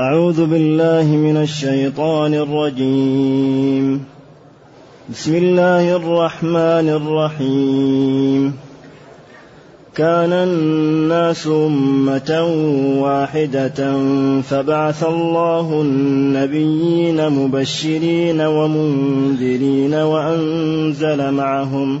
أعوذ بالله من الشيطان الرجيم. بسم الله الرحمن الرحيم. كان الناس أمة واحدة فبعث الله النبيين مبشرين ومنذرين وأنزل معهم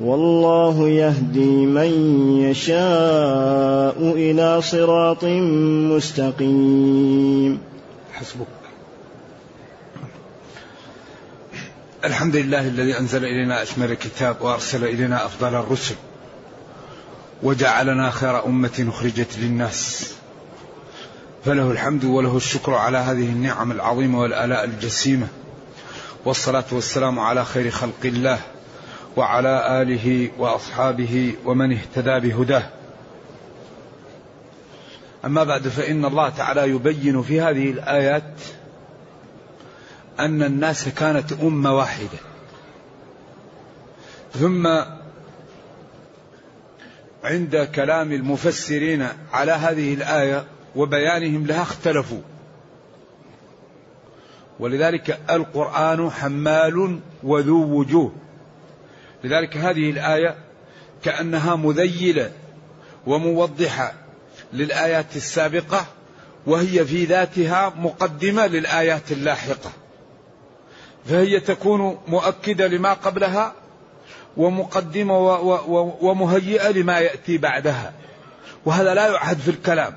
والله يهدي من يشاء إلى صراط مستقيم. حسبك. الحمد لله الذي أنزل إلينا أشمل الكتاب وأرسل إلينا أفضل الرسل وجعلنا خير أمة أخرجت للناس. فله الحمد وله الشكر على هذه النعم العظيمة والآلاء الجسيمة والصلاة والسلام على خير خلق الله. وعلى آله وأصحابه ومن اهتدى بهداه. أما بعد فإن الله تعالى يبين في هذه الآيات أن الناس كانت أمة واحدة. ثم عند كلام المفسرين على هذه الآية وبيانهم لها اختلفوا. ولذلك القرآن حمال وذو وجوه. لذلك هذه الآية كأنها مذيلة وموضحة للآيات السابقة وهي في ذاتها مقدمة للآيات اللاحقة. فهي تكون مؤكدة لما قبلها ومقدمة ومهيئة لما يأتي بعدها. وهذا لا يعهد في الكلام.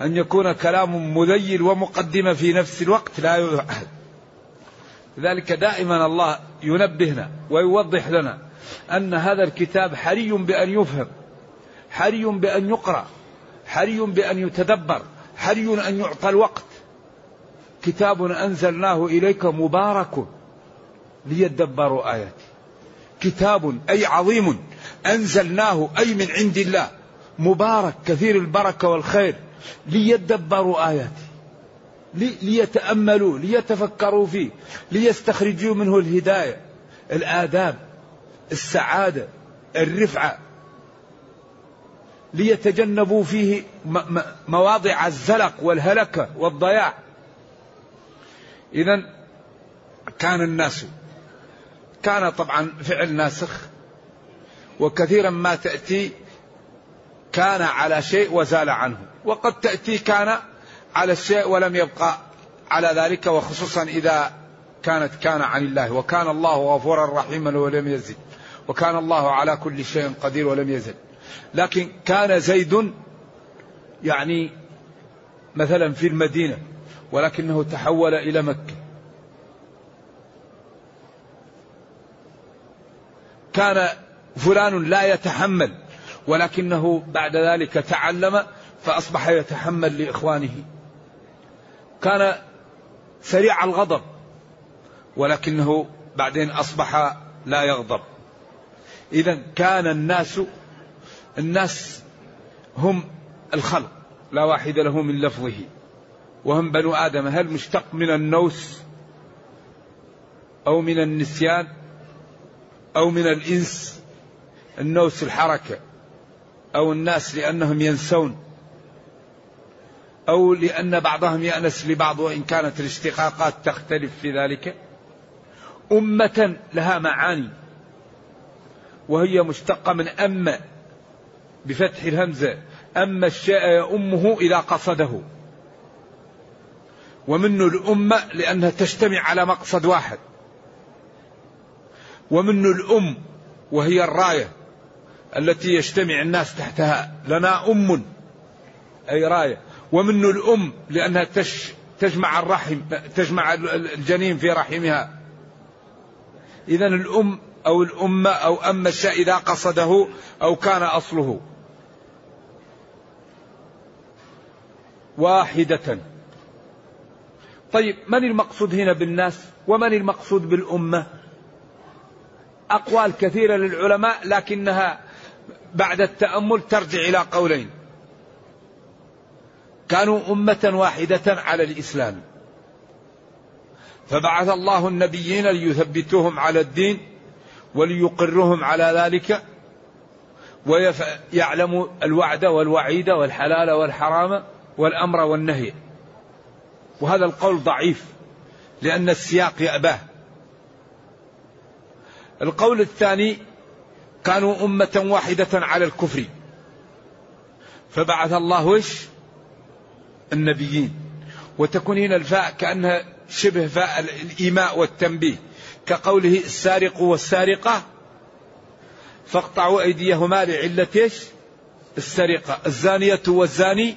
أن يكون كلام مذيل ومقدمة في نفس الوقت لا يعهد. لذلك دائما الله ينبهنا ويوضح لنا أن هذا الكتاب حري بأن يفهم حري بأن يقرأ حري بأن يتدبر حري أن يعطى الوقت. كتاب أنزلناه إليك مبارك ليدبروا آياته كتاب أي عظيم أنزلناه أي من عند الله مبارك كثير البركة والخير ليدبروا آياته ليتأملوا ليتفكروا فيه ليستخرجوا منه الهداية الآداب السعادة الرفعة. ليتجنبوا فيه مواضع الزلق والهلكة والضياع. إذا كان الناس كان طبعا فعل ناسخ وكثيرا ما تأتي كان على شيء وزال عنه. وقد تأتي كان على الشيء ولم يبقى على ذلك وخصوصا إذا كانت كان عن الله وكان الله غفورا رحيما ولم يزد وكان الله على كل شيء قدير ولم يزل لكن كان زيد يعني مثلا في المدينة ولكنه تحول إلى مكة. كان فلان لا يتحمل ولكنه بعد ذلك تعلم فأصبح يتحمل لإخوانه. كان سريع الغضب ولكنه بعدين أصبح لا يغضب. إذا كان الناس الناس هم الخلق لا واحد له من لفظه. وهم بنو آدم هل مشتق من النوس أو من النسيان أو من الإنس؟ النوس الحركة أو الناس لأنهم ينسون. أو لأن بعضهم يأنس لبعض وإن كانت الاشتقاقات تختلف في ذلك. أمة لها معاني وهي مشتقة من أم بفتح الهمزة أما الشيء يأمه إذا قصده. ومنه الأمة لأنها تجتمع على مقصد واحد. ومنه الأم وهي الراية التي يجتمع الناس تحتها لنا أم أي راية. ومنه الأم لأنها تجمع الرحم تجمع الجنين في رحمها. إذا الأم أو الأمة أو أما الشيء إذا قصده أو كان أصله. واحدة. طيب من المقصود هنا بالناس؟ ومن المقصود بالأمة؟ أقوال كثيرة للعلماء لكنها بعد التأمل ترجع إلى قولين. كانوا أمة واحدة على الإسلام. فبعث الله النبيين ليثبتوهم على الدين وليقرهم على ذلك ويعلموا الوعد والوعيد والحلال والحرام والأمر والنهي. وهذا القول ضعيف لأن السياق يأباه. القول الثاني كانوا أمة واحدة على الكفر. فبعث الله وش؟ النبيين وتكون هنا الفاء كأنها شبه فاء الإيماء والتنبيه كقوله السارق والسارقة فاقطعوا أيديهما لعلة إيش؟ السرقة الزانية والزاني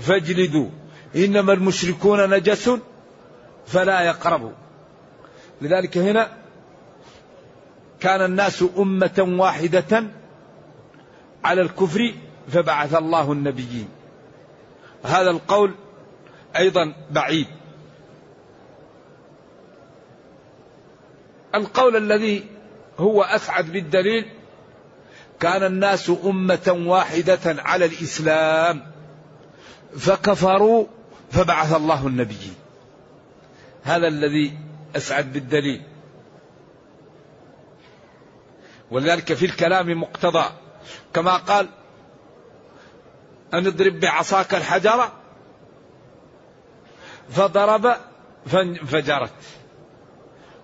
فاجلدوا إنما المشركون نجس فلا يقربوا. لذلك هنا كان الناس أمة واحدة على الكفر فبعث الله النبيين. هذا القول أيضا بعيد. القول الذي هو أسعد بالدليل كان الناس أمة واحدة على الإسلام فكفروا فبعث الله النبيين. هذا الذي أسعد بالدليل. ولذلك في الكلام مقتضى كما قال أن اضرب بعصاك الحجر فضرب فانفجرت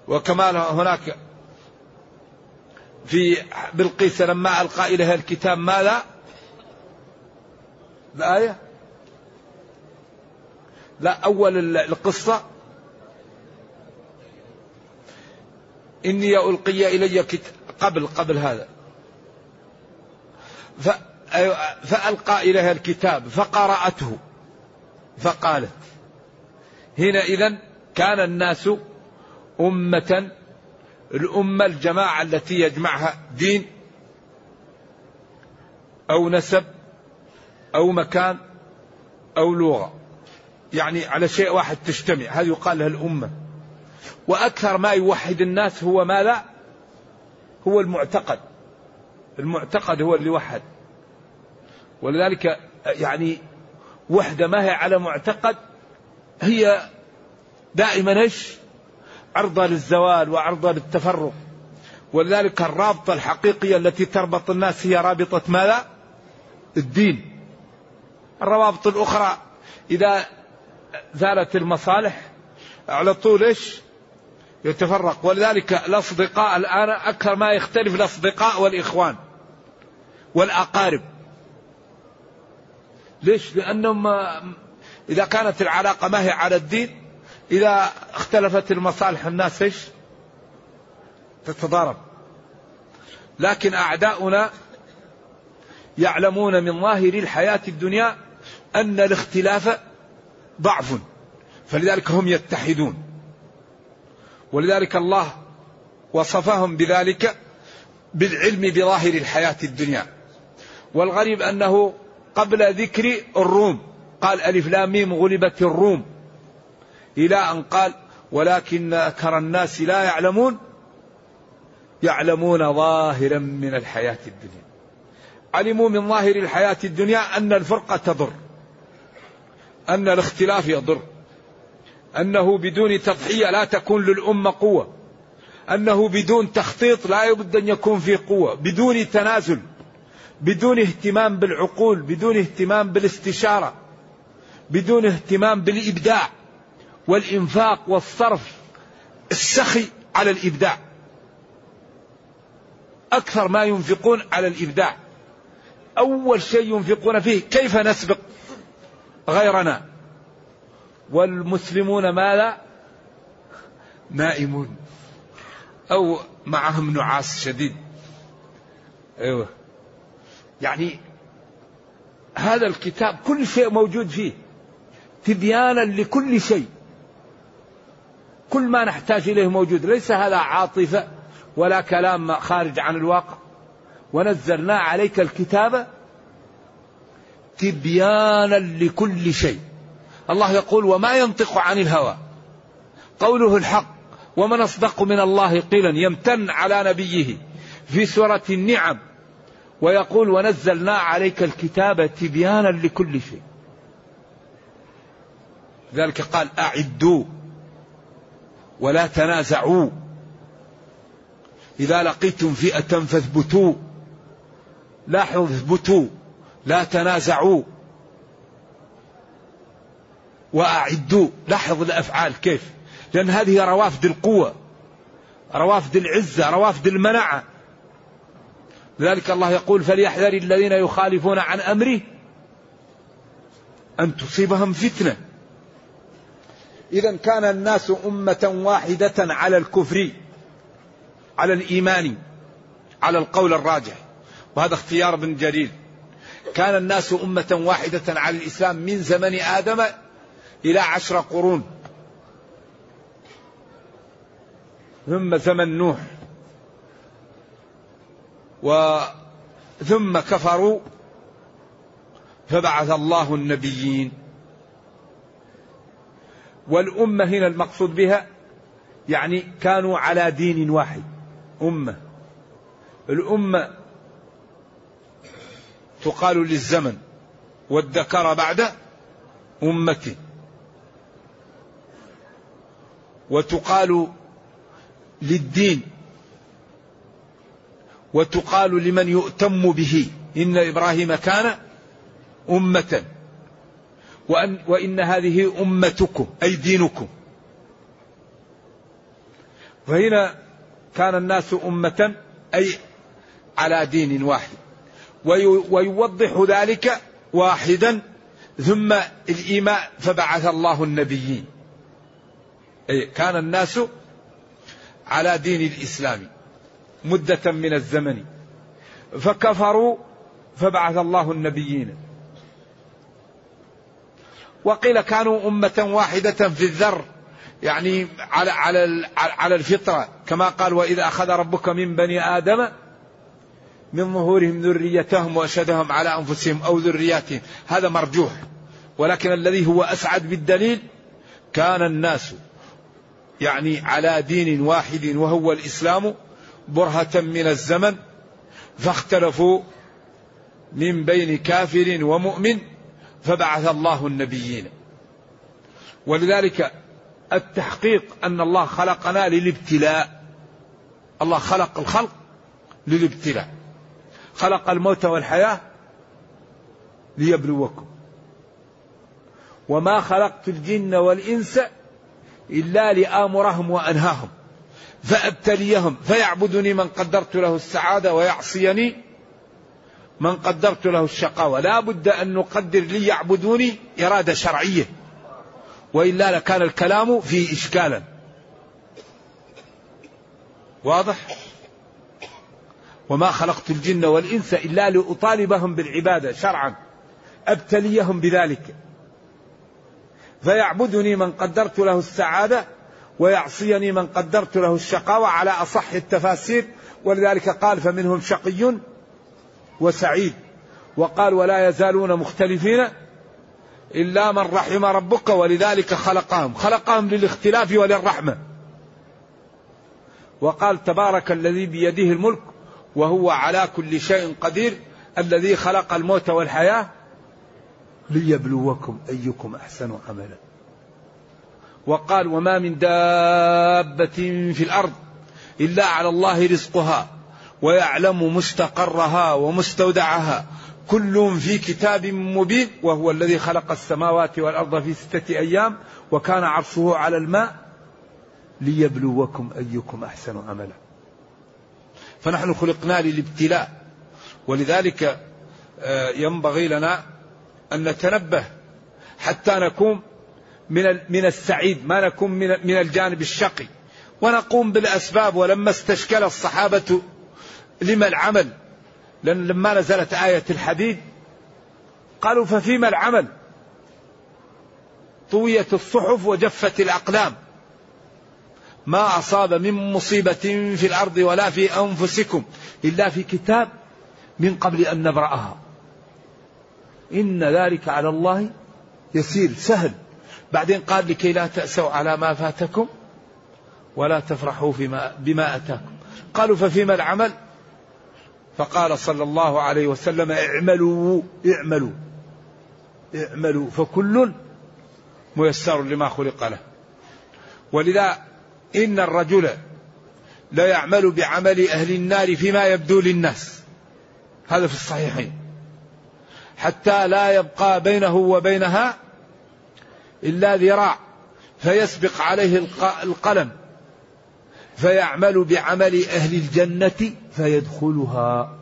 وكما هناك في بلقيس لما ألقى إليها الكتاب ماذا؟ الآية؟ لا أول القصة. إني ألقي إلي كتاب قبل قبل هذا. فألقى إليها الكتاب فقرأته فقالت هنا إذا كان الناس أمة الأمة الجماعة التي يجمعها دين أو نسب أو مكان أو لغة. يعني على شيء واحد تجتمع هذا يقال لها الأمة. وأكثر ما يوحد الناس هو ماذا؟ هو المعتقد. المعتقد هو اللي وحد. ولذلك يعني وحدة ما هي على معتقد هي دائما إيش؟ عرضة للزوال وعرضة للتفرق ولذلك الرابطة الحقيقية التي تربط الناس هي رابطة ماذا؟ الدين الروابط الأخرى إذا زالت المصالح على طول إيش؟ يتفرق ولذلك الأصدقاء الآن أكثر ما يختلف الأصدقاء والإخوان والأقارب ليش؟ لأنهم إذا كانت العلاقة ما هي على الدين إذا اختلفت المصالح الناس إيش؟ تتضارب. لكن أعداؤنا يعلمون من ظاهر الحياة الدنيا أن الاختلاف ضعف فلذلك هم يتحدون. ولذلك الله وصفهم بذلك بالعلم بظاهر الحياة الدنيا. والغريب أنه قبل ذكر الروم. قال ألف لام ميم غلبت الروم. إلى أن قال ولكن أكثر الناس لا يعلمون. يعلمون ظاهرا من الحياة الدنيا. علموا من ظاهر الحياة الدنيا أن الفرقة تضر. أن الاختلاف يضر. أنه بدون تضحية لا تكون للأمة قوة. أنه بدون تخطيط لا يبد أن يكون فيه قوة. بدون تنازل. بدون اهتمام بالعقول بدون اهتمام بالاستشارة بدون اهتمام بالإبداع والإنفاق والصرف السخي على الإبداع. أكثر ما ينفقون على الإبداع. أول شيء ينفقون فيه كيف نسبق غيرنا؟ والمسلمون ماذا؟ نائمون. أو معهم نعاس شديد. أيوة. يعني هذا الكتاب كل شيء موجود فيه تبيانا لكل شيء. كل ما نحتاج إليه موجود ليس هذا عاطفة ولا كلام خارج عن الواقع. ونزلنا عليك الكتاب تبيانا لكل شيء. الله يقول وما ينطق عن الهوى قوله الحق ومن أصدق من الله قيلا يمتن على نبيه في سورة النعم ويقول ونزلنا عليك الكتاب تبيانا لكل شيء. ذلك قال أعدوا ولا تنازعوا. إذا لقيتم فئة فاثبتوا. لاحظوا اثبتوا لا تنازعوا. وأعدوا لاحظ الأفعال كيف. لأن هذه روافد القوة روافد العزة روافد المنعة. لذلك الله يقول فليحذر الذين يخالفون عن أمره أن تصيبهم فتنة. إذا كان الناس أمة واحدة على الكفر على الإيمان على القول الراجح وهذا اختيار ابن جرير. كان الناس أمة واحدة على الإسلام من زمن آدم إلى عشر قرون. ثم زمن نوح. وثم كفروا فبعث الله النبيين. والأمة هنا المقصود بها يعني كانوا على دين واحد أمة. الأمة تقال للزمن والذكر بعد أمته وتقال للدين وتقال لمن يؤتم به. إن إبراهيم كان أمة. وأن وإن هذه أمتكم أي دينكم. فهنا كان الناس أمة أي على دين واحد. ويوضح ذلك واحدا ثم الإيمان فبعث الله النبيين. أي كان الناس على دين الإسلام. مدة من الزمن. فكفروا فبعث الله النبيين. وقيل كانوا أمة واحدة في الذر يعني على على على الفطرة. كما قال وإذا أخذ ربك من بني آدم من ظهورهم ذريتهم وأشهدهم على أنفسهم أو ذرياتهم. هذا مرجوح. ولكن الذي هو أسعد بالدليل كان الناس يعني على دين واحد وهو الإسلام برهة من الزمن فاختلفوا من بين كافر ومؤمن فبعث الله النبيين. ولذلك التحقيق أن الله خلقنا للابتلاء. الله خلق الخلق للابتلاء. خلق الموت والحياة ليبلوكم. وما خلقت الجن والإنس إلا لآمرهم وأنهاهم. فأبتليهم فيعبدني من قدرت له السعادة ويعصيني من قدرت له الشقاوة. لا بد أن نقدر لي يعبدوني إرادة شرعية وإلا لكان الكلام فيه إشكالا. واضح؟ وما خلقت الجن والإنس إلا لأطالبهم بالعبادة شرعا. أبتليهم بذلك. فيعبدني من قدرت له السعادة ويعصيني من قدرت له الشقاوة على أصح التفاسير ولذلك قال فمنهم شقي وسعيد. وقال ولا يزالون مختلفين إلا من رحم ربك ولذلك خلقهم. خلقهم للاختلاف وللرحمة. وقال تبارك الذي بيده الملك وهو على كل شيء قدير الذي خلق الموت والحياة ليبلوكم أيكم أحسن عملا. وقال وما من دابة في الأرض إلا على الله رزقها ويعلم مستقرها ومستودعها. كل في كتاب مبين وهو الذي خلق السماوات والأرض في ستة أيام وكان عرشه على الماء ليبلوكم أيكم أحسن عملا. فنحن خلقنا للابتلاء ولذلك آه، ينبغي لنا أن نتنبه حتى نكون من من السعيد ما نكون من من الجانب الشقي. ونقوم بالأسباب ولما استشكل الصحابة لما العمل. لأن لما نزلت آية الحديد قالوا ففيما العمل؟ طويت الصحف وجفت الأقلام. ما أصاب من مصيبة في الأرض ولا في أنفسكم إلا في كتاب من قبل أن نبرأها. إن ذلك على الله يسير سهل. بعدين قال لكي لا تأسوا على ما فاتكم ولا تفرحوا فيما بما أتاكم. قالوا ففيما العمل؟ فقال صلى الله عليه وسلم اعملوا اعملوا اعملوا فكل ميسر لما خلق له. ولذا إن الرجل لا يعمل بعمل أهل النار فيما يبدو للناس. هذا في الصحيحين. حتى لا يبقى بينه وبينها إلا ذراع فيسبق عليه القلم فيعمل بعمل أهل الجنة فيدخلها.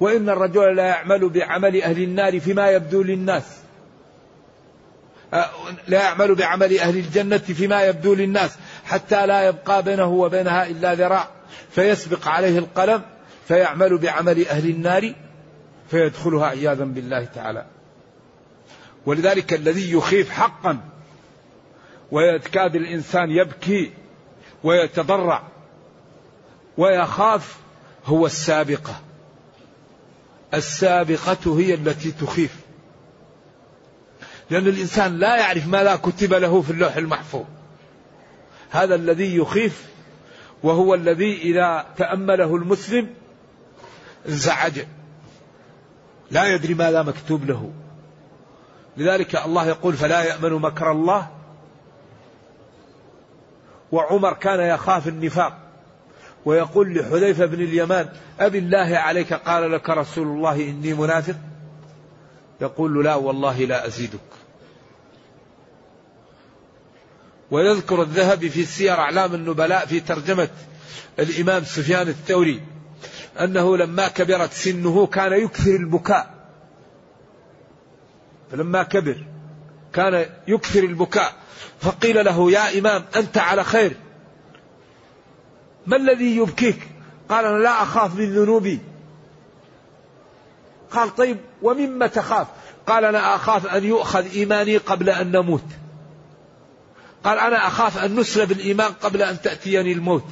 وإن الرجل لا يعمل بعمل أهل النار فيما يبدو للناس. لا يعمل بعمل أهل الجنة فيما يبدو للناس حتى لا يبقى بينه وبينها إلا ذراع. فيسبق عليه القلم فيعمل بعمل أهل النار فيدخلها عياذا بالله تعالى. ولذلك الذي يخيف حقا ويكاد الإنسان يبكي ويتضرع ويخاف هو السابقة. السابقة هي التي تخيف. لأن الإنسان لا يعرف ما لا كتب له في اللوح المحفوظ. هذا الذي يخيف وهو الذي إذا تأمله المسلم انزعج. لا يدري ما لا مكتوب له. لذلك الله يقول فلا يأمن مكر الله. وعمر كان يخاف النفاق ويقول لحذيفة بن اليمان أبي الله عليك قال لك رسول الله إني منافق؟ يقول لا والله لا أزيدك. ويذكر الذهبي في سير أعلام النبلاء في ترجمة الإمام سفيان الثوري أنه لما كبرت سنه كان يكثر البكاء. فلما كبر كان يكثر البكاء فقيل له يا إمام أنت على خير. ما الذي يبكيك؟ قال أنا لا أخاف من ذنوبي. قال طيب ومما تخاف؟ قال أنا أخاف أن يؤخذ إيماني قبل أن نموت. قال أنا أخاف أن نسلب الإيمان قبل أن تأتيني الموت.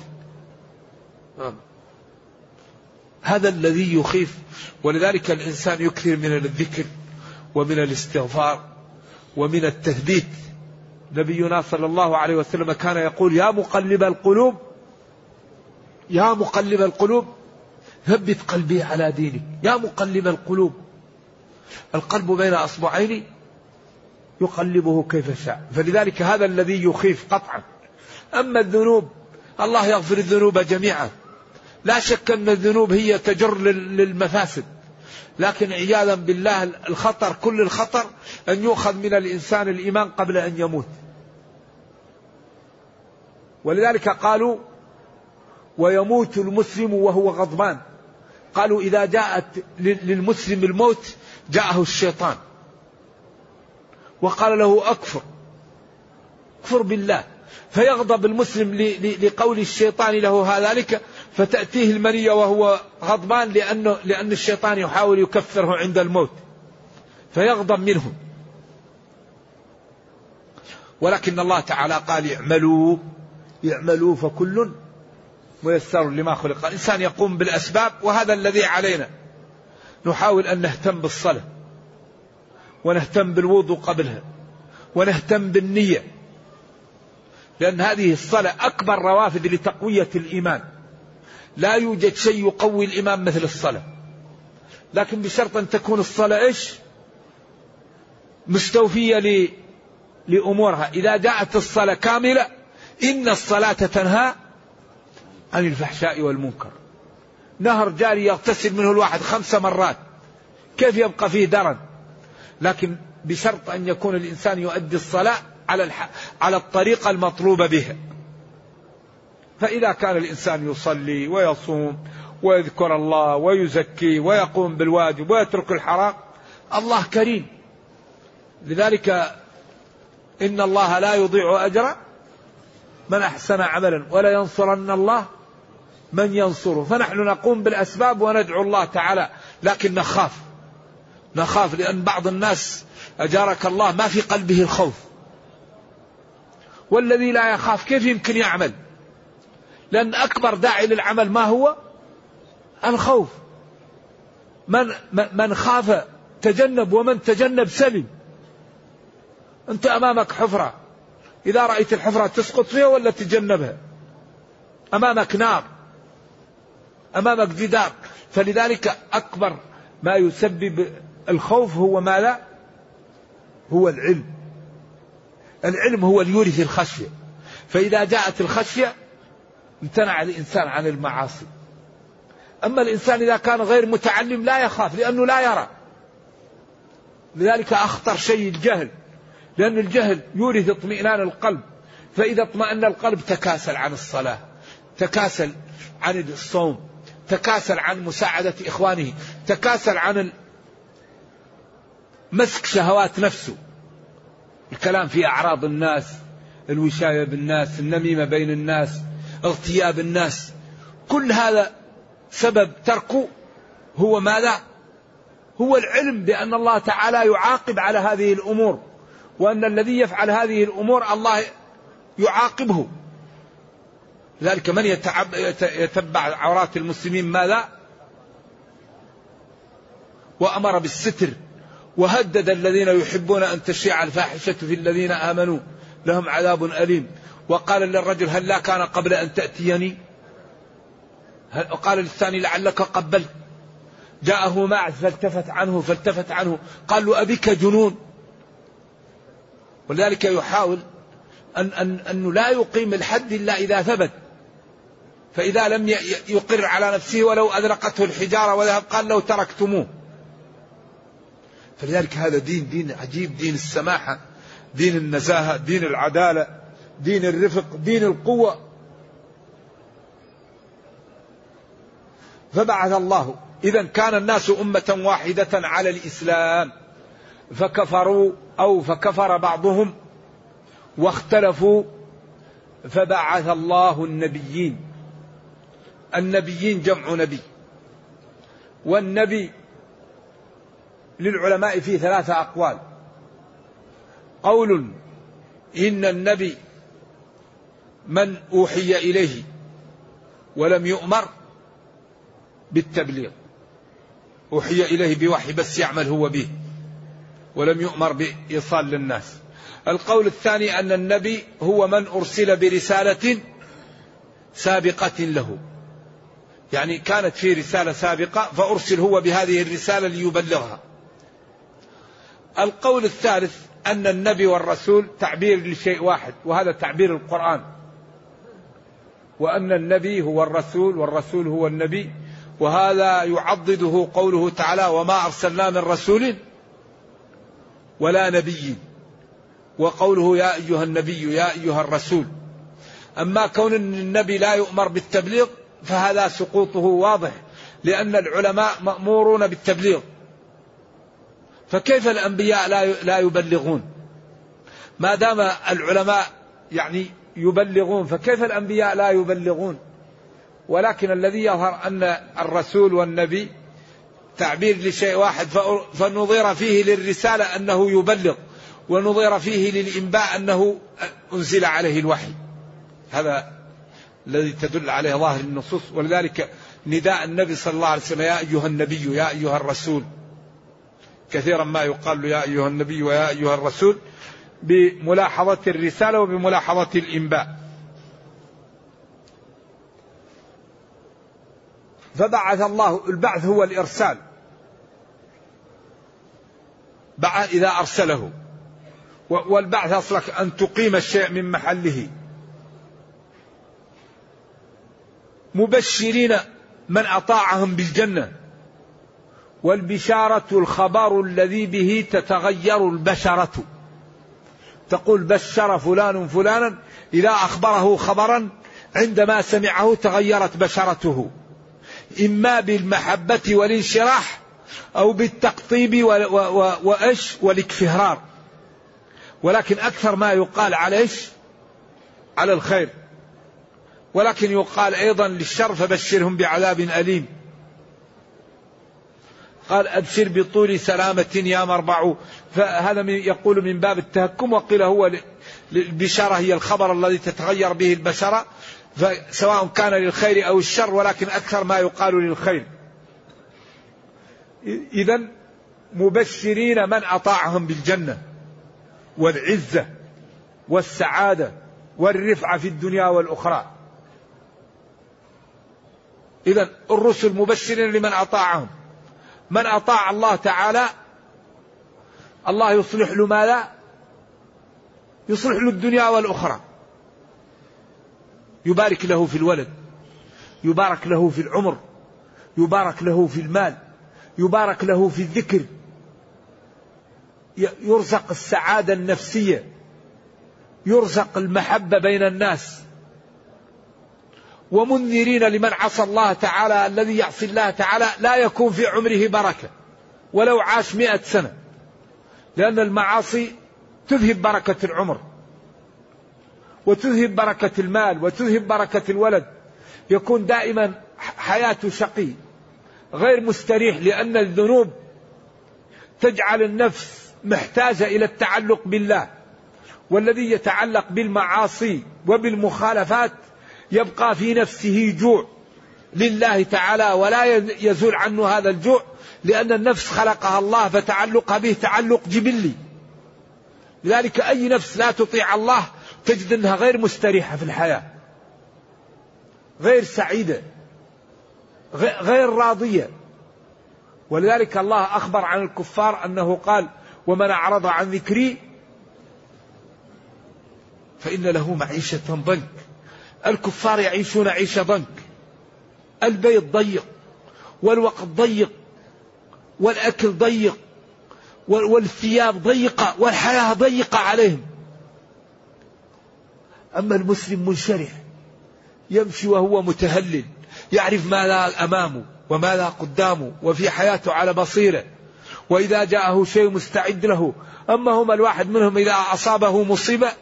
هذا الذي يخيف ولذلك الإنسان يكثر من الذكر. ومن الاستغفار ومن التثبيت. نبينا صلى الله عليه وسلم كان يقول يا مقلب القلوب يا مقلب القلوب ثبت قلبي على دينك. يا مقلب القلوب. القلب بين أصبعين يقلبه كيف شاء. فلذلك هذا الذي يخيف قطعا. أما الذنوب الله يغفر الذنوب جميعا. لا شك أن الذنوب هي تجر للمفاسد. لكن عياذا بالله الخطر كل الخطر أن يؤخذ من الإنسان الإيمان قبل أن يموت. ولذلك قالوا ويموت المسلم وهو غضبان. قالوا إذا جاءت للمسلم الموت جاءه الشيطان. وقال له أكفر أكفر بالله. فيغضب المسلم لقول الشيطان له ذلك فتأتيه المنية وهو غضبان لأنه لأن الشيطان يحاول يكفره عند الموت. فيغضب منه ولكن الله تعالى قال اعملوا اعملوا فكل ميسر لما خلق. الإنسان يقوم بالأسباب وهذا الذي علينا. نحاول أن نهتم بالصلاة ونهتم بالوضوء قبلها ونهتم بالنية. لأن هذه الصلاة أكبر روافد لتقوية الإيمان. لا يوجد شيء يقوي الإيمان مثل الصلاة. لكن بشرط أن تكون الصلاة إيش؟ مستوفية لأمورها. إذا جاءت الصلاة كاملة إن الصلاة تنهى عن الفحشاء والمنكر. نهر جاري يغتسل منه الواحد خمس مرات. كيف يبقى فيه درن؟ لكن بشرط أن يكون الإنسان يؤدي الصلاة على الح... على الطريقة المطلوبة بها فإذا كان الإنسان يصلي ويصوم ويذكر الله ويزكي ويقوم بالواجب ويترك الحرام الله كريم. لذلك إن الله لا يضيع أجر من أحسن عملا ولا ينصرن الله من ينصره. فنحن نقوم بالأسباب وندعو الله تعالى لكن نخاف. نخاف لأن بعض الناس أجارك الله ما في قلبه الخوف. والذي لا يخاف كيف يمكن يعمل؟ لأن أكبر داعي للعمل ما هو؟ الخوف. من من خاف تجنب ومن تجنب سلم أنت أمامك حفرة. إذا رأيت الحفرة تسقط فيها ولا تجنبها؟ أمامك نار. أمامك جدار. فلذلك أكبر ما يسبب الخوف هو ما لا؟ هو العلم. العلم هو اللي يورث الخشية. فإذا جاءت الخشية امتنع الإنسان عن المعاصي. أما الإنسان إذا كان غير متعلم لا يخاف لأنه لا يرى. لذلك أخطر شيء الجهل لأن الجهل يورث اطمئنان القلب. فإذا اطمأن القلب تكاسل عن الصلاة تكاسل عن الصوم تكاسل عن مساعدة إخوانه تكاسل عن مسك شهوات نفسه. الكلام في أعراض الناس الوشاية بالناس النميمة بين الناس اغتياب الناس. كل هذا سبب تركه هو ماذا؟ هو العلم بأن الله تعالى يعاقب على هذه الأمور وأن الذي يفعل هذه الأمور الله يعاقبه. لذلك من يتبع عورات المسلمين ماذا؟ وأمر بالستر. وهدد الذين يحبون أن تشيع الفاحشة في الذين آمنوا. لهم عذاب أليم. وقال للرجل هل لا كان قبل أن تأتيني؟ وقال للثاني لعلك قبلت. جاءه معه فالتفت عنه فالتفت عنه. قال له أبيك جنون. ولذلك يحاول أن أن أنه لا يقيم الحد إلا إذا ثبت. فإذا لم يقر على نفسه ولو أذرقته الحجارة وذهب قال لو تركتموه. فلذلك هذا دين دين عجيب دين السماحة دين النزاهة دين العدالة. دين الرفق دين القوة. فبعث الله. إذا كان الناس أمة واحدة على الإسلام. فكفروا أو فكفر بعضهم واختلفوا فبعث الله النبيين. النبيين جمع نبي. والنبي للعلماء فيه ثلاثة أقوال. قول إن النبي من أوحي إليه ولم يؤمر بالتبليغ. أوحي إليه بوحي بس يعمل هو به ولم يؤمر بإيصال للناس. القول الثاني أن النبي هو من أرسل برسالة سابقة له. يعني كانت في رسالة سابقة فأرسل هو بهذه الرسالة ليبلغها. القول الثالث أن النبي والرسول تعبير لشيء واحد وهذا تعبير القرآن. وأن النبي هو الرسول والرسول هو النبي وهذا يعضده قوله تعالى وما أرسلنا من رسول ولا نبي وقوله يا أيها النبي يا أيها الرسول أما كون النبي لا يؤمر بالتبليغ فهذا سقوطه واضح لأن العلماء مأمورون بالتبليغ. فكيف الأنبياء لا يبلغون؟ ما دام العلماء يعني يبلغون فكيف الأنبياء لا يبلغون؟ ولكن الذي يظهر أن الرسول والنبي تعبير لشيء واحد فنظير فيه للرسالة أنه يبلغ ونظير فيه للإنباء أنه أنزل عليه الوحي. هذا الذي تدل عليه ظاهر النصوص. ولذلك نداء النبي صلى الله عليه وسلم يا أيها النبي يا أيها الرسول. كثيرا ما يقال له يا أيها النبي ويا أيها الرسول. بملاحظة الرسالة وبملاحظة الإنباء. فبعث الله البعث هو الإرسال. بعث إذا أرسله. والبعث أصلك أن تقيم الشيء من محله. مبشرين من أطاعهم بالجنة. والبشارة الخبر الذي به تتغير البشرة. تقول بشر فلان فلانا إذا أخبره خبرا عندما سمعه تغيرت بشرته. إما بالمحبة والانشراح أو بالتقطيب وإيش؟ والاكفهرار. ولكن أكثر ما يقال على إيش؟ على الخير. ولكن يقال أيضا للشر فبشرهم بعذاب أليم. قال أبشر بطول سلامة يا مربع. فهذا يقول من باب التهكم وقيل هو البشارة هي الخبر الذي تتغير به البشرة. فسواء كان للخير أو الشر ولكن أكثر ما يقال للخير. إذا مبشرين من أطاعهم بالجنة والعزة والسعادة والرفعة في الدنيا والأخرى. إذا الرسل مبشرين لمن أطاعهم. من أطاع الله تعالى الله يصلح له ماذا؟ يصلح له الدنيا والأخرى. يبارك له في الولد يبارك له في العمر يبارك له في المال يبارك له في الذكر. يرزق السعادة النفسية يرزق المحبة بين الناس. ومنذرين لمن عصى الله تعالى الذي يعصي الله تعالى لا يكون في عمره بركة. ولو عاش مئة سنة. لأن المعاصي تذهب بركة العمر. وتذهب بركة المال وتذهب بركة الولد. يكون دائما حياته شقي. غير مستريح لأن الذنوب تجعل النفس محتاجة إلى التعلق بالله. والذي يتعلق بالمعاصي وبالمخالفات يبقى في نفسه جوع لله تعالى ولا يزول عنه هذا الجوع لأن النفس خلقها الله فتعلقها به تعلق جبلي. لذلك أي نفس لا تطيع الله تجد أنها غير مستريحة في الحياة غير سعيدة غير راضية. ولذلك الله أخبر عن الكفار أنه قال ومن أعرض عن ذكري فإن له معيشة ضنك. الكفار يعيشون عيشة ضنك. البيت ضيق والوقت ضيق والأكل ضيق والثياب ضيقة والحياة ضيقة عليهم. أما المسلم منشرح يمشي وهو متهلل يعرف ماذا أمامه وماذا قدامه وفي حياته على بصيرة وإذا جاءه شيء مستعد له. أما هم الواحد منهم إذا أصابه مصيبة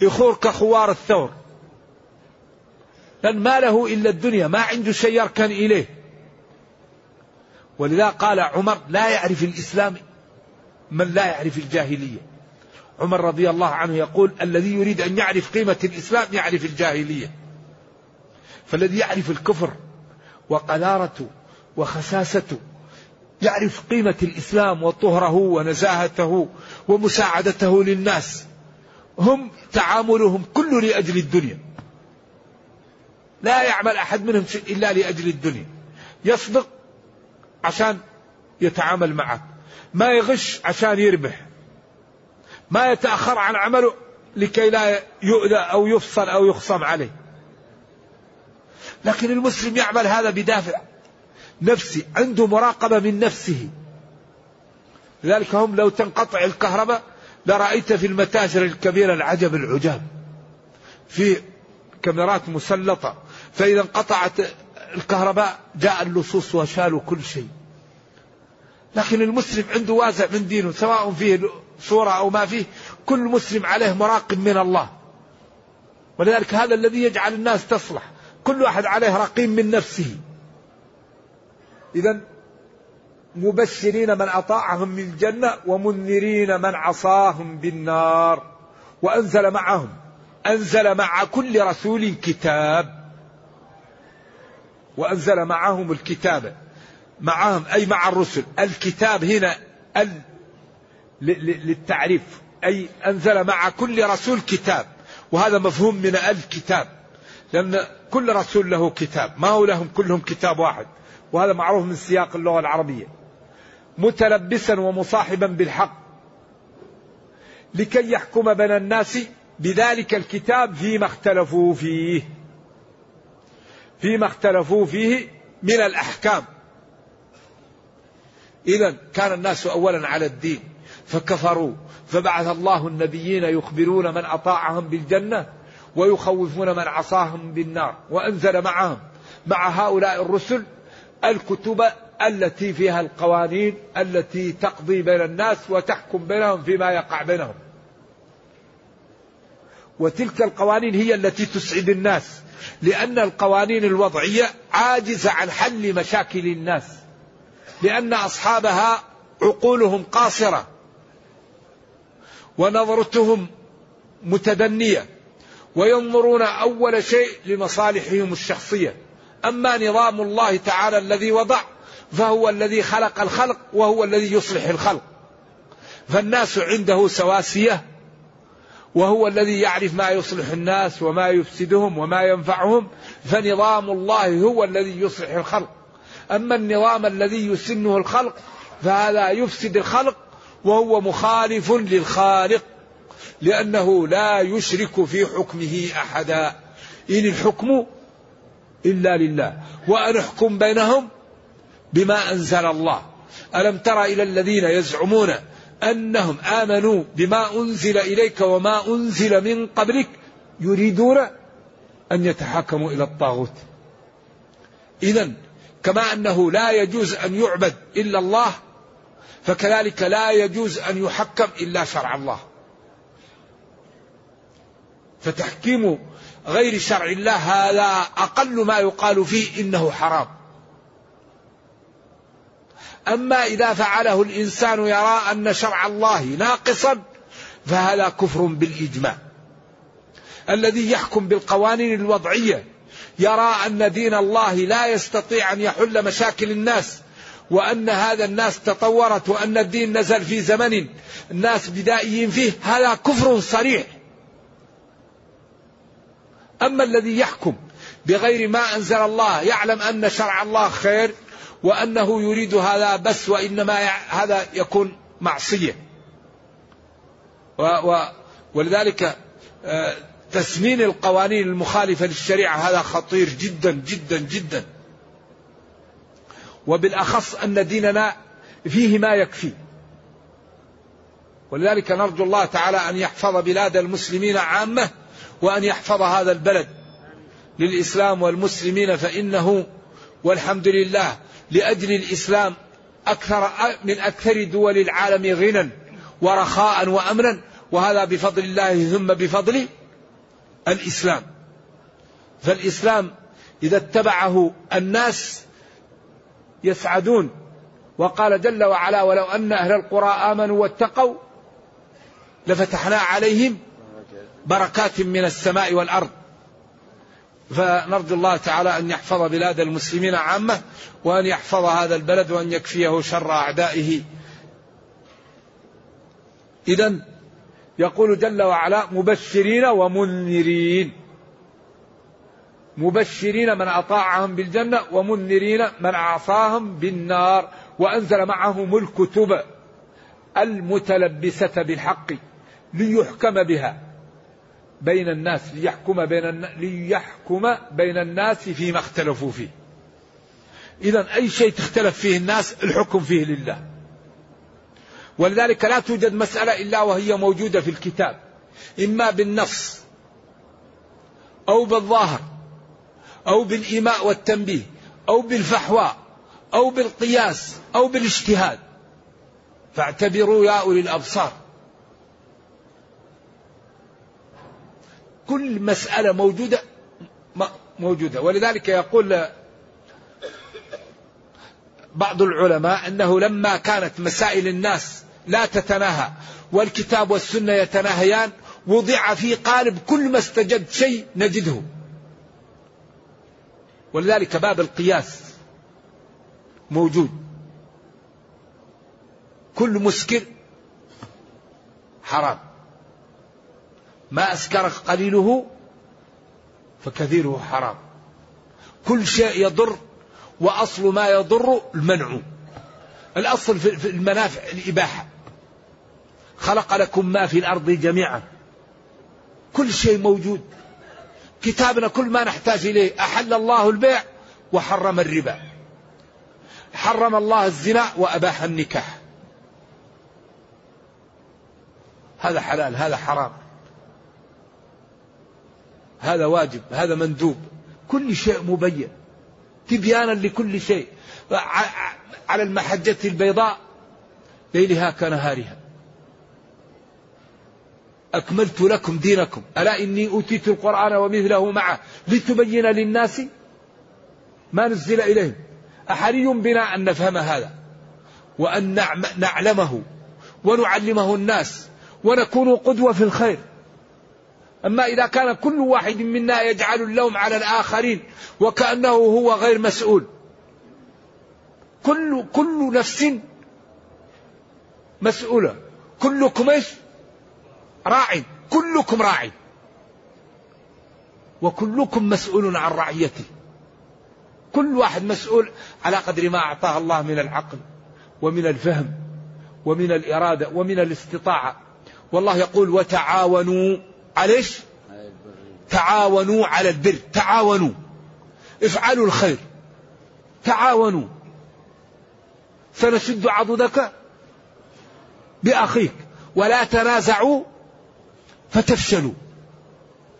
يخور كخوار الثور. لأن ما له إلا الدنيا ما عنده شيء يركن إليه. ولذا قال عمر لا يعرف الإسلام من لا يعرف الجاهلية. عمر رضي الله عنه يقول الذي يريد أن يعرف قيمة الإسلام يعرف الجاهلية. فالذي يعرف الكفر وقذارته وخساسته يعرف قيمة الإسلام وطهره ونزاهته ومساعدته للناس. هم تعاملهم كله لأجل الدنيا. لا يعمل أحد منهم شيء إلا لأجل الدنيا. يصدق عشان يتعامل معك. ما يغش عشان يربح. ما يتأخر عن عمله لكي لا يؤذى أو يفصل أو يخصم عليه. لكن المسلم يعمل هذا بدافع. نفسي عنده مراقبة من نفسه. لذلك هم لو تنقطع الكهرباء لرأيت في المتاجر الكبيرة العجب العجاب. في كاميرات مسلطة. فإذا انقطعت الكهرباء جاء اللصوص وشالوا كل شيء. لكن المسلم عنده وازع من دينه سواء فيه صورة أو ما فيه كل مسلم عليه مراقب من الله. ولذلك هذا الذي يجعل الناس تصلح. كل واحد عليه رقيم من نفسه. إذا مبشرين من أطاعهم من الجنة ومنذرين من عصاهم بالنار. وأنزل معهم أنزل مع كل رسول كتاب. وأنزل معهم الكتاب. معهم أي مع الرسل. الكتاب هنا ال للتعريف. أي أنزل مع كل رسول كتاب. وهذا مفهوم من الكتاب. لأن كل رسول له كتاب. ما هو لهم كلهم كتاب واحد. وهذا معروف من سياق اللغة العربية. متلبسا ومصاحبا بالحق. لكي يحكم بين الناس بذلك الكتاب فيما اختلفوا فيه. فيما اختلفوا فيه من الأحكام. إذا كان الناس أولا على الدين فكفروا فبعث الله النبيين يخبرون من أطاعهم بالجنة ويخوفون من عصاهم بالنار وأنزل معهم مع هؤلاء الرسل الكتب التي فيها القوانين التي تقضي بين الناس وتحكم بينهم فيما يقع بينهم. وتلك القوانين هي التي تسعد الناس لأن القوانين الوضعية عاجزة عن حل مشاكل الناس لأن أصحابها عقولهم قاصرة ونظرتهم متدنية وينظرون أول شيء لمصالحهم الشخصية. أما نظام الله تعالى الذي وضع فهو الذي خلق الخلق وهو الذي يصلح الخلق. فالناس عنده سواسية وهو الذي يعرف ما يصلح الناس وما يفسدهم وما ينفعهم فنظام الله هو الذي يصلح الخلق. أما النظام الذي يسنه الخلق فهذا يفسد الخلق وهو مخالف للخالق لأنه لا يشرك في حكمه أحدا. إن الحكم إلا لله. وأن أحكم بينهم بما أنزل الله. ألم تر إلى الذين يزعمون أنهم آمنوا بما أنزل إليك وما أنزل من قبلك يريدون أن يتحاكموا إلى الطاغوت. إذا كما أنه لا يجوز أن يعبد إلا الله فكذلك لا يجوز أن يحكم إلا شرع الله. فتحكيم غير شرع الله هذا أقل ما يقال فيه إنه حرام. أما إذا فعله الإنسان يرى أن شرع الله ناقصا فهذا كفر بالإجماع. الذي يحكم بالقوانين الوضعية يرى أن دين الله لا يستطيع أن يحل مشاكل الناس وأن هذا الناس تطورت وأن الدين نزل في زمن الناس بدائيين فيه هذا كفر صريح. أما الذي يحكم بغير ما أنزل الله يعلم أن شرع الله خير وأنه يريد هذا بس وإنما هذا يكون معصية. و و ولذلك آه، تسمين القوانين المخالفة للشريعة هذا خطير جدا جدا جدا. وبالأخص أن ديننا فيه ما يكفي. ولذلك نرجو الله تعالى أن يحفظ بلاد المسلمين عامة وأن يحفظ هذا البلد. للإسلام والمسلمين فإنه والحمد لله لأجل الإسلام أكثر من أكثر دول العالم غنى ورخاء وأمنا وهذا بفضل الله ثم بفضل الإسلام. فالإسلام إذا اتبعه الناس يسعدون. وقال جل وعلا ولو أن أهل القرى آمنوا واتقوا لفتحنا عليهم بركات من السماء والأرض فنرجو الله تعالى أن يحفظ بلاد المسلمين عامة وأن يحفظ هذا البلد وأن يكفيه شر أعدائه. إذا يقول جل وعلا مبشرين ومنذرين. مبشرين من أطاعهم بالجنة ومنذرين من عصاهم بالنار. وأنزل معهم الكتب المتلبسة بالحق ليحكم بها. بين الناس ليحكم بين ليحكم بين الناس فيما اختلفوا فيه. إذا أي شيء تختلف فيه الناس الحكم فيه لله. ولذلك لا توجد مسألة إلا وهي موجودة في الكتاب. إما بالنص أو بالظاهر أو بالإيماء والتنبيه أو بالفحوى أو بالقياس أو بالاجتهاد. فاعتبروا يا أولي الأبصار. كل مسألة موجودة موجودة. ولذلك يقول بعض العلماء أنه لما كانت مسائل الناس لا تتناهى والكتاب والسنة يتناهيان وضع في قالب كل ما استجد شيء نجده. ولذلك باب القياس موجود. كل مسكر حرام. ما أسكر قليله فكثيره حرام. كل شيء يضر وأصل ما يضر المنع. الأصل في المنافع الإباحة. خلق لكم ما في الأرض جميعا. كل شيء موجود. كتابنا كل ما نحتاج إليه. أحل الله البيع وحرم الربا. حرم الله الزنا وأباح النكاح. هذا حلال هذا حرام. هذا واجب هذا مندوب. كل شيء مبين. تبيانا لكل شيء. على المحجة البيضاء ليلها كنهارها. أكملت لكم دينكم. ألا إني أوتيت القرآن ومثله معه لتبين للناس ما نزل إليهم. أحري بنا أن نفهم هذا. وأن نعلمه ونعلمه الناس. ونكون قدوة في الخير. أما إذا كان كل واحد منا يجعل اللوم على الآخرين وكأنه هو غير مسؤول. كل كل نفس مسؤولة. كلكم إيش؟ راع كلكم راعي. وكلكم مسؤول عن رعيته. كل واحد مسؤول على قدر ما أعطاه الله من العقل ومن الفهم ومن الإرادة ومن الاستطاعة. والله يقول وتعاونوا على إيش؟ تعاونوا على البر. تعاونوا. افعلوا الخير. تعاونوا. سنشد عضدك بأخيك. ولا تنازعوا فتفشلوا.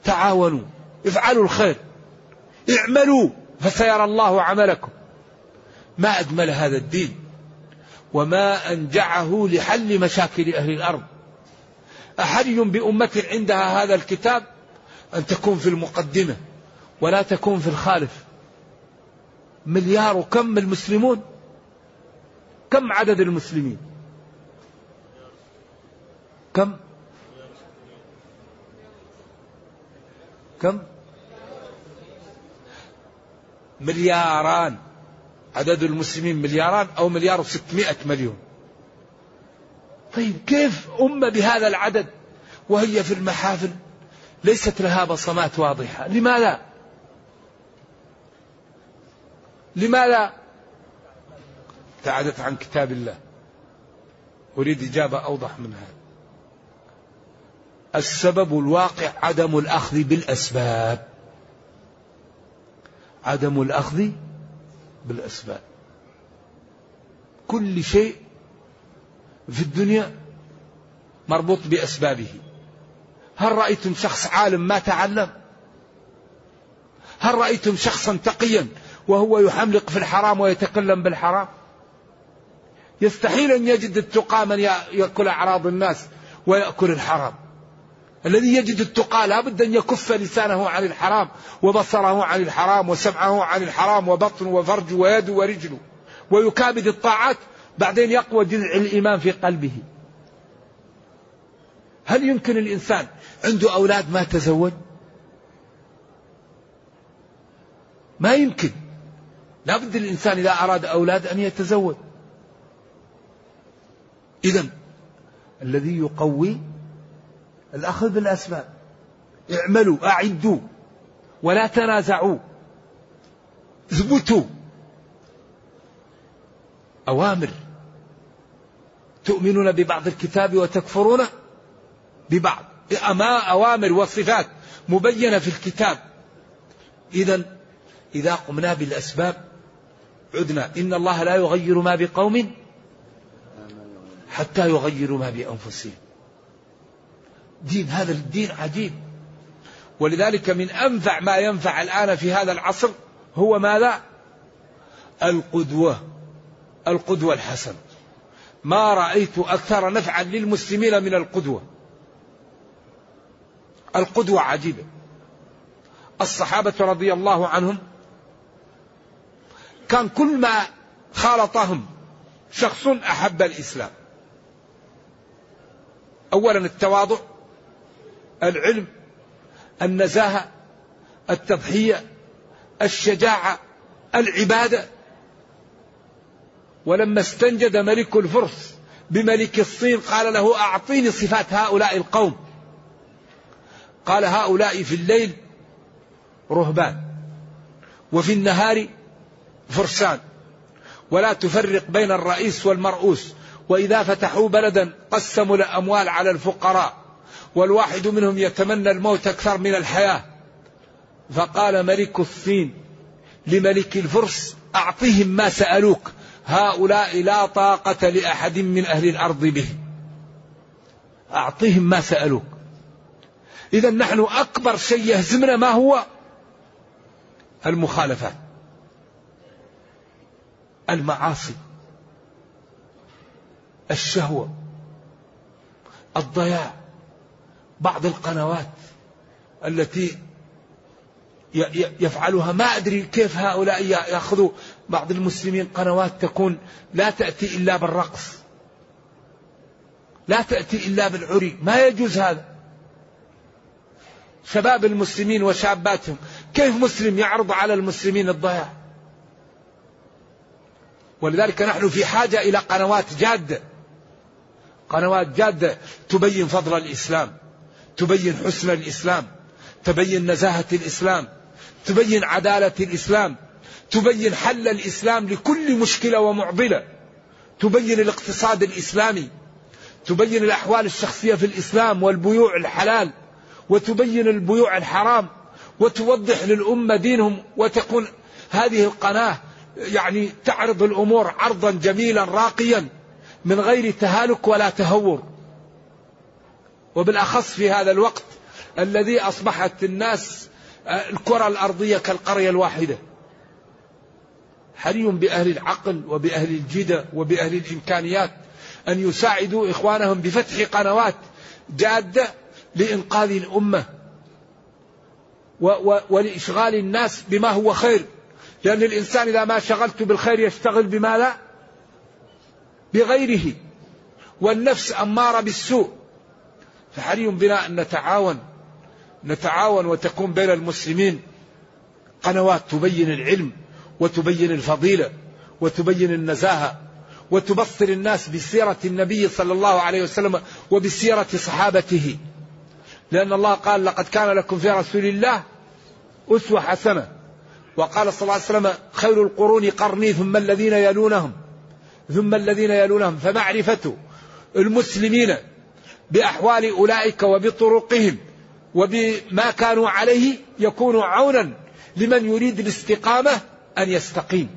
تعاونوا. افعلوا الخير. اعملوا فسيرى الله عملكم. ما أجمل هذا الدين. وما أنجعه لحل مشاكل أهل الأرض. أحري بأمة عندها هذا الكتاب أن تكون في المقدمة ولا تكون في الخالف؟ مليار وكم المسلمون؟ كم عدد المسلمين؟ كم؟ كم؟ ملياران. عدد المسلمين ملياران أو مليار وستمائة مليون. طيب كيف أمة بهذا العدد وهي في المحافل؟ ليست لها بصمات واضحة. لماذا؟ لماذا؟ ابتعدت عن كتاب الله. أريد إجابة أوضح من هذا السبب الواقع عدم الأخذ بالأسباب. عدم الأخذ بالأسباب. كل شيء في الدنيا مربوط بأسبابه. هل رأيتم شخص عالم ما تعلم؟ هل رأيتم شخصا تقيا وهو يحملق في الحرام ويتكلم بالحرام؟ يستحيل أن يجد التقى من يأكل أعراض الناس ويأكل الحرام. الذي يجد التقى لابد أن يكف لسانه عن الحرام وبصره عن الحرام وسمعه عن الحرام وبطنه وفرجه ويده ورجله. ويكابد الطاعات بعدين يقوى جذع الإيمان في قلبه. هل يمكن الإنسان عنده أولاد ما تزوج؟ ما يمكن. لابد الإنسان إذا أراد أولاد أن يتزوج. إذا الذي يقوي الأخذ بالأسباب. اعملوا أعدوا ولا تنازعوا. اثبتوا. أوامر. تؤمنون ببعض الكتاب وتكفرون ببعض. أما أوامر وصفات مبينة في الكتاب. إذا إذا قمنا بالأسباب عدنا. إن الله لا يغير ما بقوم حتى يغيروا ما بأنفسهم. دين هذا الدين عجيب. ولذلك من أنفع ما ينفع الآن في هذا العصر هو ماذا؟ القدوة القدوة الحسنة. ما رأيت أكثر نفعا للمسلمين من القدوة. القدوة عجيبة. الصحابة رضي الله عنهم كان كل ما خالطهم شخص أحب الإسلام. أولا التواضع العلم النزاهة التضحية الشجاعة العبادة. ولما استنجد ملك الفرس بملك الصين قال له أعطيني صفات هؤلاء القوم. قال هؤلاء في الليل رهبان وفي النهار فرسان ولا تفرق بين الرئيس والمرؤوس. وإذا فتحوا بلدا قسموا الأموال على الفقراء والواحد منهم يتمنى الموت أكثر من الحياة. فقال ملك الصين لملك الفرس أعطهم ما سألوك. هؤلاء لا طاقة لأحد من أهل الأرض به. أعطهم ما سألوك. إذا نحن أكبر شيء يهزمنا ما هو؟ المخالفات. المعاصي. الشهوة. الضياع. بعض القنوات التي يفعلها. ما أدري كيف هؤلاء يأخذوا بعض المسلمين قنوات تكون لا تأتي إلا بالرقص لا تأتي إلا بالعري ما يجوز هذا. شباب المسلمين وشاباتهم كيف مسلم يعرض على المسلمين الضياع؟ ولذلك نحن في حاجة إلى قنوات جادة قنوات جادة تبين فضل الإسلام تبين حسن الإسلام تبين نزاهة الإسلام تبين عدالة الإسلام. تبين حل الإسلام لكل مشكلة ومعضلة. تبين الاقتصاد الإسلامي. تبين الأحوال الشخصية في الإسلام والبيوع الحلال. وتبين البيوع الحرام. وتوضح للأمة دينهم. وتكون هذه القناة يعني تعرض الأمور عرضا جميلا راقيا من غير تهالك ولا تهور. وبالأخص في هذا الوقت الذي أصبحت الناس الكرة الأرضية كالقرية الواحدة. حري بأهل العقل وبأهل الجدة وبأهل الإمكانيات أن يساعدوا إخوانهم بفتح قنوات جادة لإنقاذ الأمة ولإشغال الناس بما هو خير؟ لأن الإنسان إذا ما شغلت بالخير يشتغل بما لا؟ بغيره. والنفس أمارة بالسوء. فحري بنا أن نتعاون؟ نتعاون وتكون بين المسلمين قنوات تبين العلم. وتبين الفضيلة وتبين النزاهة وتبصر الناس بسيرة النبي صلى الله عليه وسلم وبسيرة صحابته. لأن الله قال لقد كان لكم في رسول الله أسوة حسنة. وقال صلى الله عليه وسلم خير القرون قرني ثم الذين يلونهم ثم الذين يلونهم. فمعرفة المسلمين بأحوال أولئك وبطرقهم وبما كانوا عليه يكون عونا لمن يريد الاستقامة أن يستقيم.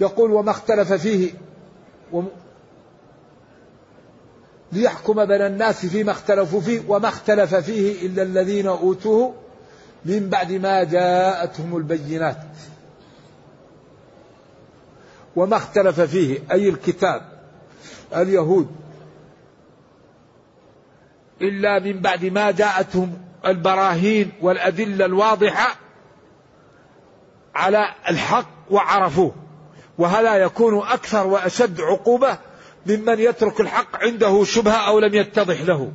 يقول وما اختلف فيه ليحكم بين الناس فيما اختلفوا فيه وما اختلف فيه إلا الذين أوتوه من بعد ما جاءتهم البينات. وما اختلف فيه أي الكتاب اليهود إلا من بعد ما جاءتهم البراهين والأدلة الواضحة على الحق وعرفوه. وهذا يكون أكثر وأشد عقوبة ممن يترك الحق عنده شبهة أو لم يتضح له.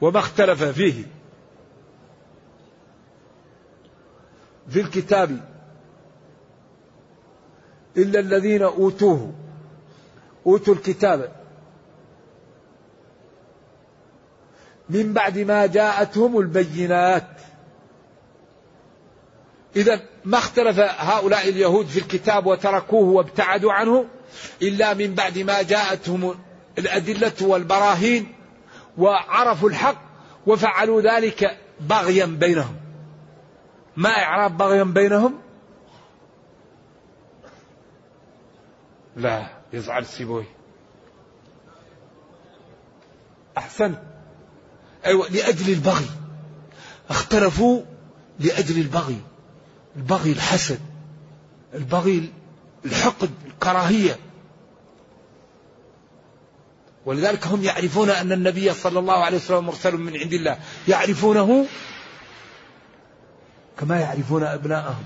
وما اختلف فيه. في الكتاب إلا الذين أوتوه. أوتوا الكتاب. من بعد ما جاءتهم البينات. إذا ما اختلف هؤلاء اليهود في الكتاب وتركوه وابتعدوا عنه إلا من بعد ما جاءتهم الأدلة والبراهين وعرفوا الحق وفعلوا ذلك بغيا بينهم. ما إعراب بغيا بينهم؟ لا يزعل سيبوي. أحسنت أيوة لأجل البغي. اختلفوا لأجل البغي. البغي الحسد البغي الحقد الكراهية. ولذلك هم يعرفون أن النبي صلى الله عليه وسلم مرسل من عند الله. يعرفونه كما يعرفون أبناءهم.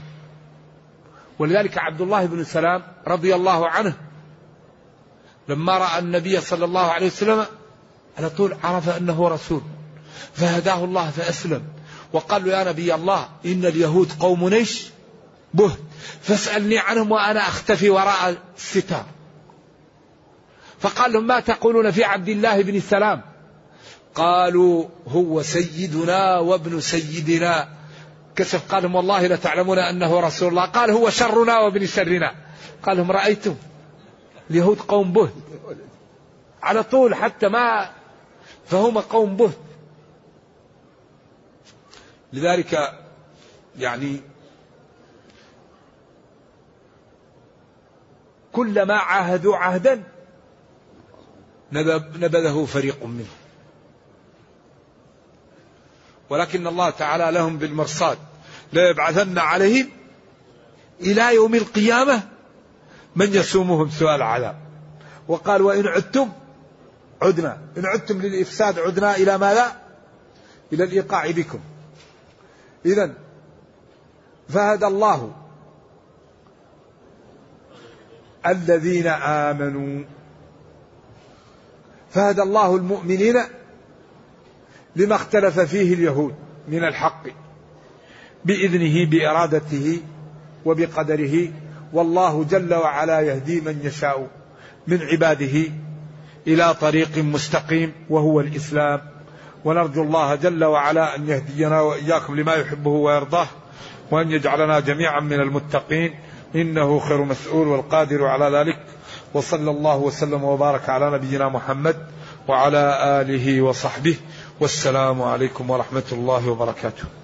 ولذلك عبد الله بن سلام رضي الله عنه لما رأى النبي صلى الله عليه وسلم على طول عرف أنه رسول فهداه الله فأسلم. وقال له يا نبي الله إن اليهود قوم نيش بهت فاسألني عنهم وأنا أختفي وراء الستار. فقال لهم ما تقولون في عبد الله بن السلام؟ قالوا هو سيدنا وابن سيدنا. كشف قال لهم والله لتعلمون أنه رسول الله. قال هو شرنا وابن شرنا. قال لهم رأيتم؟ اليهود قوم بهت. على طول حتى ما فهم قوم بهت. لذلك يعني كلما عاهدوا عهدا نبذه فريق منهم. ولكن الله تعالى لهم بالمرصاد. لا يبعثن عليهم إلى يوم القيامة من يسومهم سوء العذاب. وقال وإن عدتم عدنا. إن عدتم للإفساد عدنا إلى ماذا؟ إلى الإيقاع بكم. إذا فهدى الله الذين آمنوا. فهدى الله المؤمنين لما اختلف فيه اليهود من الحق بإذنه بإرادته وبقدره. والله جل وعلا يهدي من يشاء من عباده إلى طريق مستقيم وهو الإسلام. ونرجو الله جل وعلا أن يهدينا وإياكم لما يحبه ويرضاه وأن يجعلنا جميعا من المتقين إنه خير مسؤول والقادر على ذلك. وصلى الله وسلم وبارك على نبينا محمد وعلى آله وصحبه والسلام عليكم ورحمة الله وبركاته.